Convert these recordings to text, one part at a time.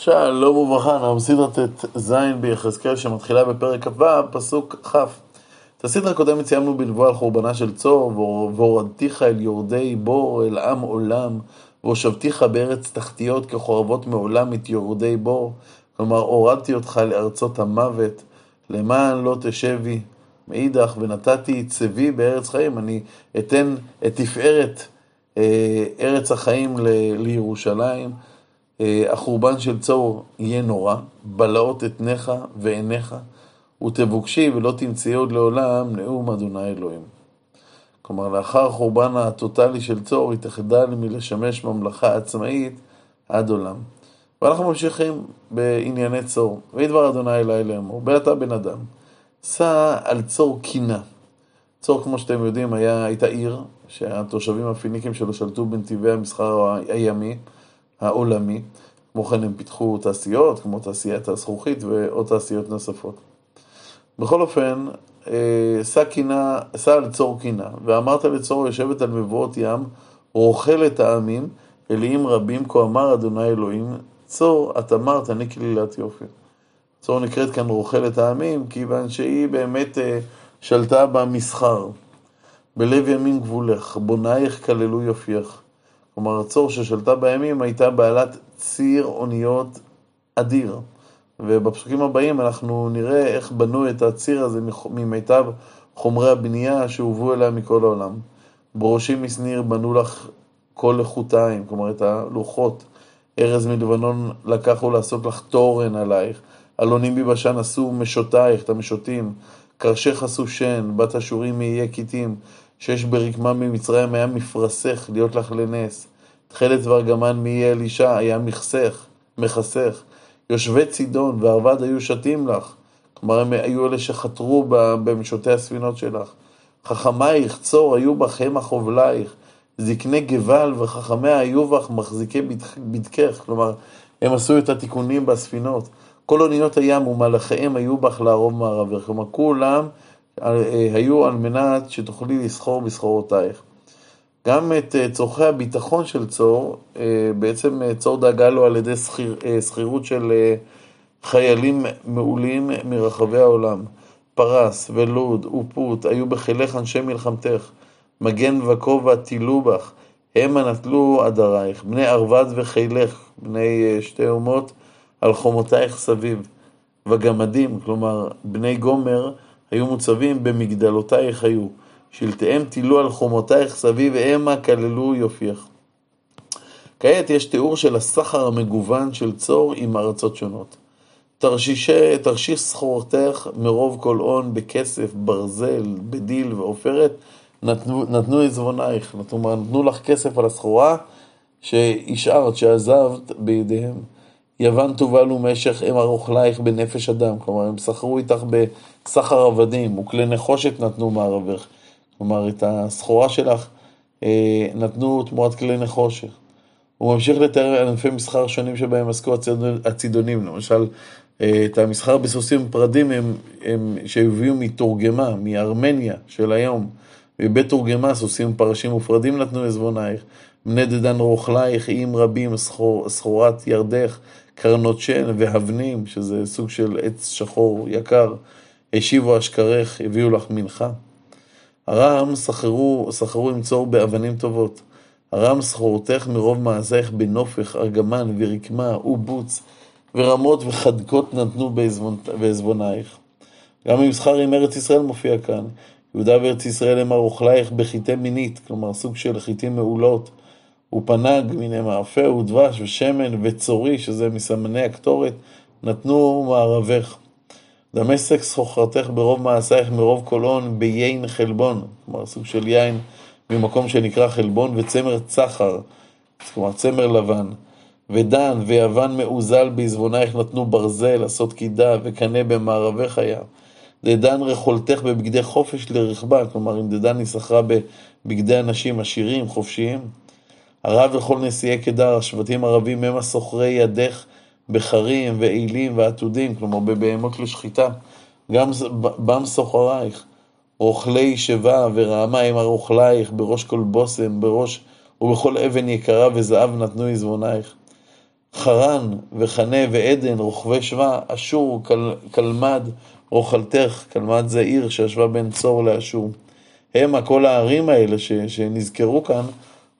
שלום וברכה, אנחנו סדרת ז' ביחזקאל שמתחילה בפרק כ"ו, פסוק כ'. את הסדרה הקודמת סיימנו בנבואה על חורבנה של צור, והורדתיך אל יורדי בור, אל עם עולם, והושבתיך בארץ תחתיות כחורבות מעולם את יורדי בור. כלומר, הורדתי אותך לארצות המוות, למען לא תשבי. מאידך, ונתתי צבי בארץ חיים, אני אתן את תפארת אה, ארץ החיים לירושלים. אה, החורבן של צור יהיה נורא, בלעות אתניך ועיניך, ותבוקשי ולא תמצאי עוד לעולם נאום אדוני אלוהים. כלומר, לאחר החורבן הטוטלי של צור, היא תחדל מלשמש ממלכה עצמאית עד עולם. ואנחנו ממשיכים בענייני צור. ויהי דבר אדוני אלי לאמור, באתה בן אדם, סע על צור קינה. צור, כמו שאתם יודעים, היה, הייתה עיר שהתושבים הפיניקים שלו שלטו בנתיבי המסחר הימי. העולמי. כמו כן הם פיתחו תעשיות, כמו תעשיית הזכוכית ועוד תעשיות נוספות. בכל אופן, שא קינה, סע על צור קינה, ואמרת לצור יושבת על מבואות ים, רוכל את העמים, אליים רבים, כה אמר אדוני אלוהים, צור, את אמרת, אני כלילת יופי. צור נקראת כאן רוכל את העמים, כיוון שהיא באמת אה, שלטה במסחר. בלב ימין גבולך, בונייך כללו יופייך. כלומר, הצור ששלטה בימים הייתה בעלת ציר אוניות אדיר. ובפסוקים הבאים אנחנו נראה איך בנו את הציר הזה ממיטב חומרי הבנייה שהובאו אליה מכל העולם. בראשי משניר בנו לך כל לחוטיים, כלומר את הלוחות. ארז מלבנון לקחו לעשות לך תורן עלייך. אלונים מבשן עשו משותייך, את המשוטים. קרשך עשו שן, בת אשורים מאיי כיתים. שיש ברקמה ממצרים היה מפרסך להיות לך לנס. תכלת וארגמן מאי אלישע היה מכסך, מכסך. יושבי צידון וערבד היו שתים לך. כלומר, הם היו אלה שחתרו במשותי הספינות שלך. חכמייך, צור, היו בך המה חובלייך. זקני גבל וחכמיה היו בך מחזיקי בדקך. כלומר, הם עשו את התיקונים בספינות. כל אוניות הים ומלאכיהם היו בך לערוב מערבך. כלומר, כולם היו על מנת שתוכלי לסחור בסחורותייך. גם את אה, צורכי הביטחון של צור, אה, בעצם צור דאגה לו על ידי שכירות של חיילים מעולים מרחבי העולם. פרס ולוד ופוט היו בחילך אנשי מלחמתך, מגן וכובע תילו בך, המה נטלו עדרייך, בני ערבד וחילך, בני שתי אומות, על חומותייך סביב. וגמדים, כלומר בני גומר, היו מוצבים במגדלותייך היו, שלטיהם תילו על חומותייך סביב המה כללו יופייך. כעת יש תיאור של הסחר המגוון של צור עם ארצות שונות. תרשישי, תרשיש סחורתך מרוב כל הון בכסף, ברזל, בדיל ועופרת, נתנו, נתנו עזבונייך, נתנו, נתנו לך כסף על הסחורה שהשארת, שעזבת בידיהם. יוון תובל ומשך הם ארוכלייך בנפש אדם, כלומר הם סחרו איתך בסחר עבדים, וכלי נחושת נתנו מערבך, כלומר את הסחורה שלך אה, נתנו תמורת כלי נחושת. הוא ממשיך לתאר ענפי מסחר שונים שבהם עסקו הצידונים, למשל אה, את המסחר בסוסים פרדים הם, הם שהביאו מתורגמה, מארמניה של היום, מבית תורגמה סוסים פרשים ופרדים נתנו עזבונייך, בני דדן רוכלייך, איים רבים, סחורת ירדך, קרנות שן והבנים, שזה סוג של עץ שחור יקר, השיבו אשכרך, הביאו לך מנחה. הרם סחרו, סחרו עם צור באבנים טובות. הרם סחורתך מרוב מעשייך בנופך, ארגמן ורקמה ובוץ, ורמות וחדקות נתנו בעזבונייך. גם המסחר עם ארץ ישראל מופיע כאן. יהודה וארץ ישראל הם ארוכלייך בחיטי מינית, כלומר סוג של חיטים מעולות. ופנג מיני מאפה ודבש ושמן וצורי, שזה מסמני הקטורת, נתנו מערבך. דמשק סחוכרתך ברוב מעשייך מרוב קולון ביין חלבון, כלומר סוג של יין ממקום שנקרא חלבון, וצמר צחר, כלומר צמר לבן. ודן ויוון מאוזל בעזבונייך נתנו ברזל, עשות קידה וקנה במערבך היה. דדן רכולתך בבגדי חופש לרכבה, כלומר אם דדן היא שכרה בבגדי אנשים עשירים, חופשיים. הרב וכל נשיאי קדר, השבטים הרבים הם הסוחרי ידך בחרים ואילים ועתודים, כלומר בבהמות לשחיטה. גם בם סוחרייך, רוכלי שיבה ורעמה הם הרוכלייך, בראש כל בושם, בראש ובכל אבן יקרה וזהב נתנו עזבונייך. חרן וחנה ועדן, רוכבי שווה, אשור, קל, קלמד, רוכלתך, קלמד זה עיר שישבה בין צור לאשור. המה, כל הערים האלה ש, שנזכרו כאן,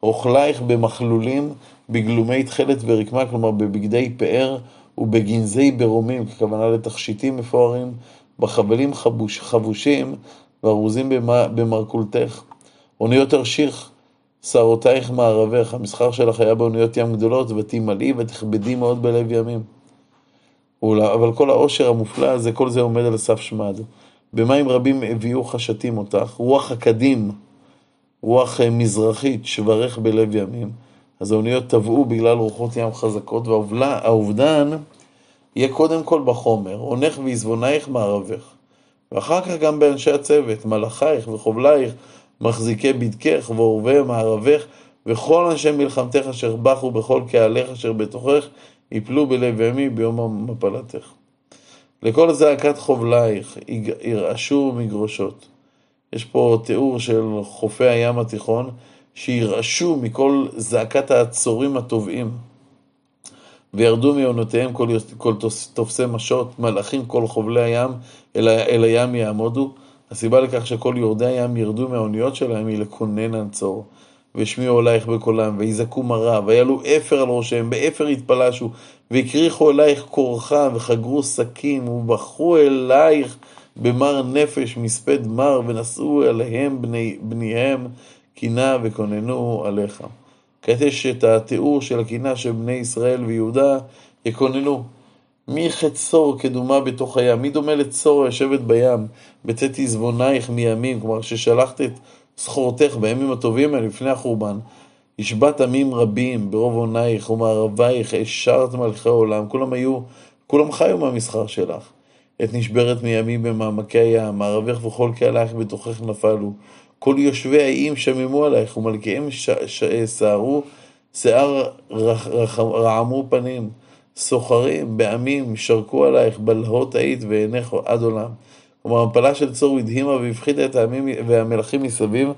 רוכלייך במכלולים, בגלומי תכלת ורקמה, כלומר בבגדי פאר ובגנזי ברומים, ככוונה לתכשיטים מפוארים, בחבלים חבוש, חבושים וארוזים במרכולתך. אוניות תרשיך, שערותייך מערבך, המסחר שלך היה באוניות ים גדולות, ותמלאי ותכבדי מאוד בלב ימים. אבל כל העושר המופלא הזה, כל זה עומד על סף שמד. במים רבים הביאו חשתים אותך, רוח הקדים, רוח אה, מזרחית, שברך בלב ימים. אז האוניות טבעו בגלל רוחות ים חזקות, והאובדן יהיה קודם כל בחומר, עונך ועזבונייך מערבך. ואחר כך גם באנשי הצוות, מלאכייך וחובלייך, מחזיקי בדקך ועורבי מערבך, וכל אנשי מלחמתך אשר בכו בכל קהלך אשר בתוכך, יפלו בלב ימי ביום מפלתך. לכל זעקת חובלייך ירעשו מגרושות. יש פה תיאור של חופי הים התיכון, שירעשו מכל זעקת העצורים הטובעים. וירדו מעונותיהם כל, כל תופסי משוט, מלאכים כל חובלי הים, אל, אל הים יעמודו. הסיבה לכך שכל יורדי הים ירדו מהאוניות שלהם היא לקונן על צור. והשמיעו אלייך בקולם, ויזעקו מרה, ויעלו אפר על ראשיהם, באפר יתפלשו, והקריחו אלייך קרחה, וחגרו שקים, ובכו אלייך במר נפש, מספד מר, ונשאו אליהם בני, בניהם קינה וקוננו עליך. כעת יש את התיאור של הקינה של בני ישראל ויהודה יקוננו. מי חצור כדומה בתוך הים? מי דומה לצור היושבת בים? בצאת עזבונייך מימים, כלומר ששלחת את סחורתך בימים הטובים האלה לפני החורבן. השבת עמים רבים ברוב עונייך ומערבייך, השארת מלכי העולם. כולם היו, כולם חיו מהמסחר שלך. עת נשברת מימים במעמקי הים, מערבך וכל קהלייך בתוכך נפלו. כל יושבי האיים שממו עלייך, ומלכיהם סערו, שיער רעמו פנים. סוחרים בעמים שרקו עלייך, בלהות היית ועינך עד עולם. כלומר, המפלה של צור הדהימה והפחידה את העמים והמלכים מסביב,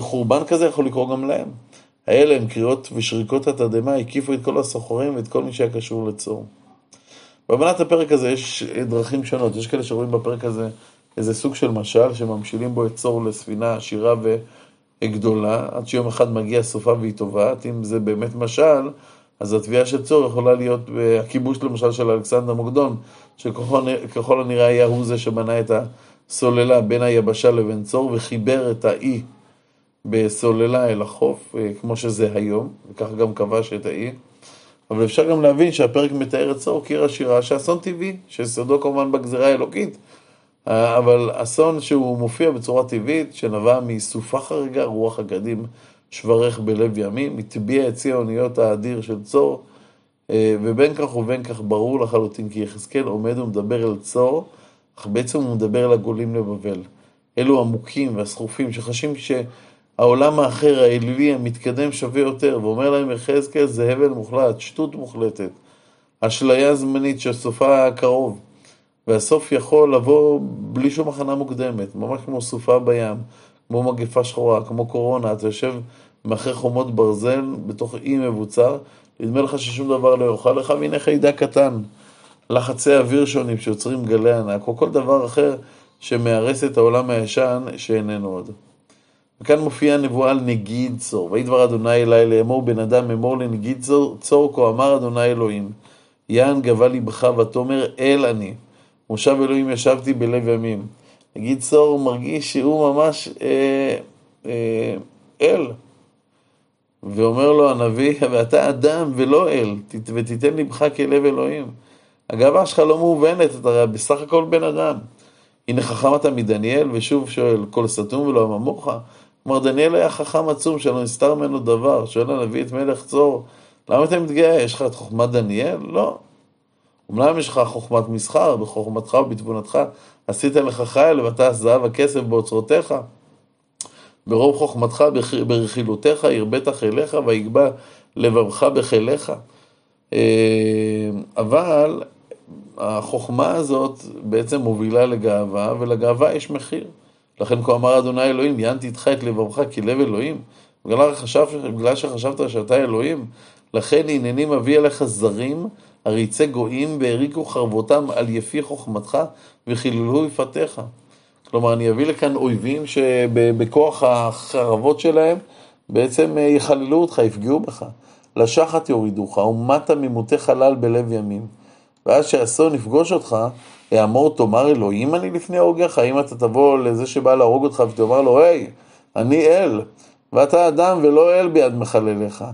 חורבן כזה יכול לקרות גם להם. האלה הם קריאות ושריקות התדהמה הקיפו את כל הסוחרים ואת כל מי שהיה קשור לצור. בהבנת הפרק הזה יש דרכים שונות, יש כאלה שרואים בפרק הזה איזה סוג של משל, שממשילים בו את צור לספינה עשירה וגדולה, עד שיום אחד מגיע סופה והיא טובעת, אם זה באמת משל, אז התביעה של צור יכולה להיות הכיבוש למשל של אלכסנדר מוקדון, שככל הנראה היה הוא זה שבנה את הסוללה בין היבשה לבין צור וחיבר את האי בסוללה אל החוף, אה, כמו שזה היום, וכך גם כבש את האי. אבל אפשר גם להבין שהפרק מתאר את צור קיר השירה שאסון טבעי, שיסודו כמובן בגזירה האלוקית, אה, אבל אסון שהוא מופיע בצורה טבעית, שנבע מסופה חריגה, רוח הגדים שברך בלב ימים, הטביע את צי האוניות האדיר של צור, אה, ובין כך ובין כך ברור לחלוטין כי יחזקאל עומד ומדבר אל צור, אך בעצם הוא מדבר אל הגולים לבבל. אלו המוכים והסחופים שחשים שהעולם האחר, האלילי, המתקדם שווה יותר, ואומר להם יחזקאל זה הבל מוחלט, שטות מוחלטת, אשליה זמנית שסופה קרוב. והסוף יכול לבוא בלי שום הכנה מוקדמת, ממש כמו סופה בים, כמו מגפה שחורה, כמו קורונה, אתה יושב מאחורי חומות ברזל בתוך אי מבוצר, נדמה לך ששום דבר לא יאכל לך, והנה חיידק קטן, לחצי אוויר שונים שיוצרים גלי ענק, או כל דבר אחר שמארס את העולם הישן שאיננו עוד. וכאן מופיעה נבואה על נגיד צור, ויהי דבר אדוני אלי לאמור בן אדם אמור לנגיד צור, צור כה אמר אדוני אלוהים, יען גבה לבך ותאמר אל אני, מושב אלוהים ישבתי בלב ימים. נגיד צור מרגיש שהוא ממש אה, אה, אל. ואומר לו הנביא, ואתה אדם ולא אל, ותיתן לבך כלב אלוהים. הגאווה שלך לא מאובנת, אתה הרי בסך הכל בן אדם. הנה חכם אתה מדניאל, ושוב שואל, כל סתום ולא אממוך? כלומר, דניאל היה חכם עצום שלא נסתר ממנו דבר. שואל הנביא את מלך צור, למה אתה מתגאה? יש לך את חוכמת דניאל? לא. אמנם יש לך חוכמת מסחר, בחוכמתך ובתבונתך עשית לך חייל ואתה זהב הכסף באוצרותיך. ברוב חוכמתך, ברכילותיך, הרבית חיליך ויגבה לבבך בחיליך. אה, אבל החוכמה הזאת בעצם מובילה לגאווה, ולגאווה יש מחיר. לכן כה אמר אדוני אלוהים, יענתי איתך את לבבך כלב אלוהים. בגלל, חשב, בגלל שחשבת שאתה אלוהים, לכן הנני מביא עליך זרים, עריצי גויים, והריקו חרבותם על יפי חוכמתך, וחיללו יפתיך. כלומר, אני אביא לכאן אויבים שבכוח החרבות שלהם בעצם יחללו אותך, יפגעו בך. לשחת יורידוך, ומטה ממותי חלל בלב ימים. ואז שאסון יפגוש אותך, יאמור תאמר אלוהים אני לפני הורגך, האם אתה תבוא לזה שבא להרוג אותך ותאמר לו, היי, אני אל, ואתה אדם ולא אל ביד מחלליך.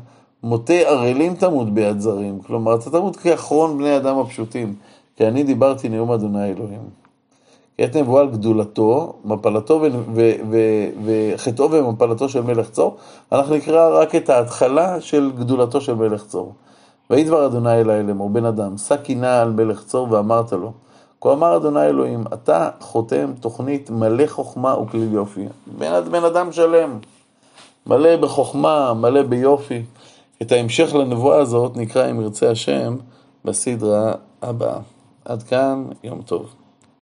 מותי ערלים תמות ביד זרים, כלומר, אתה תמות כאחרון בני אדם הפשוטים, כי אני דיברתי נאום אדוני אלוהים. עת נבואה על גדולתו, מפלתו וחטאו ומפלתו של מלך צור, אנחנו נקרא רק את ההתחלה של גדולתו של מלך צור. ויהי דבר אדוני אלי לאמור, בן אדם, שא קינה על מלך צור ואמרת לו, כה אמר אדוני אלוהים, אתה חותם תוכנית מלא חוכמה וכליל יופי. בן, בן אדם שלם, מלא בחוכמה, מלא ביופי. את ההמשך לנבואה הזאת נקרא, אם ירצה השם, בסדרה הבאה. עד כאן, יום טוב.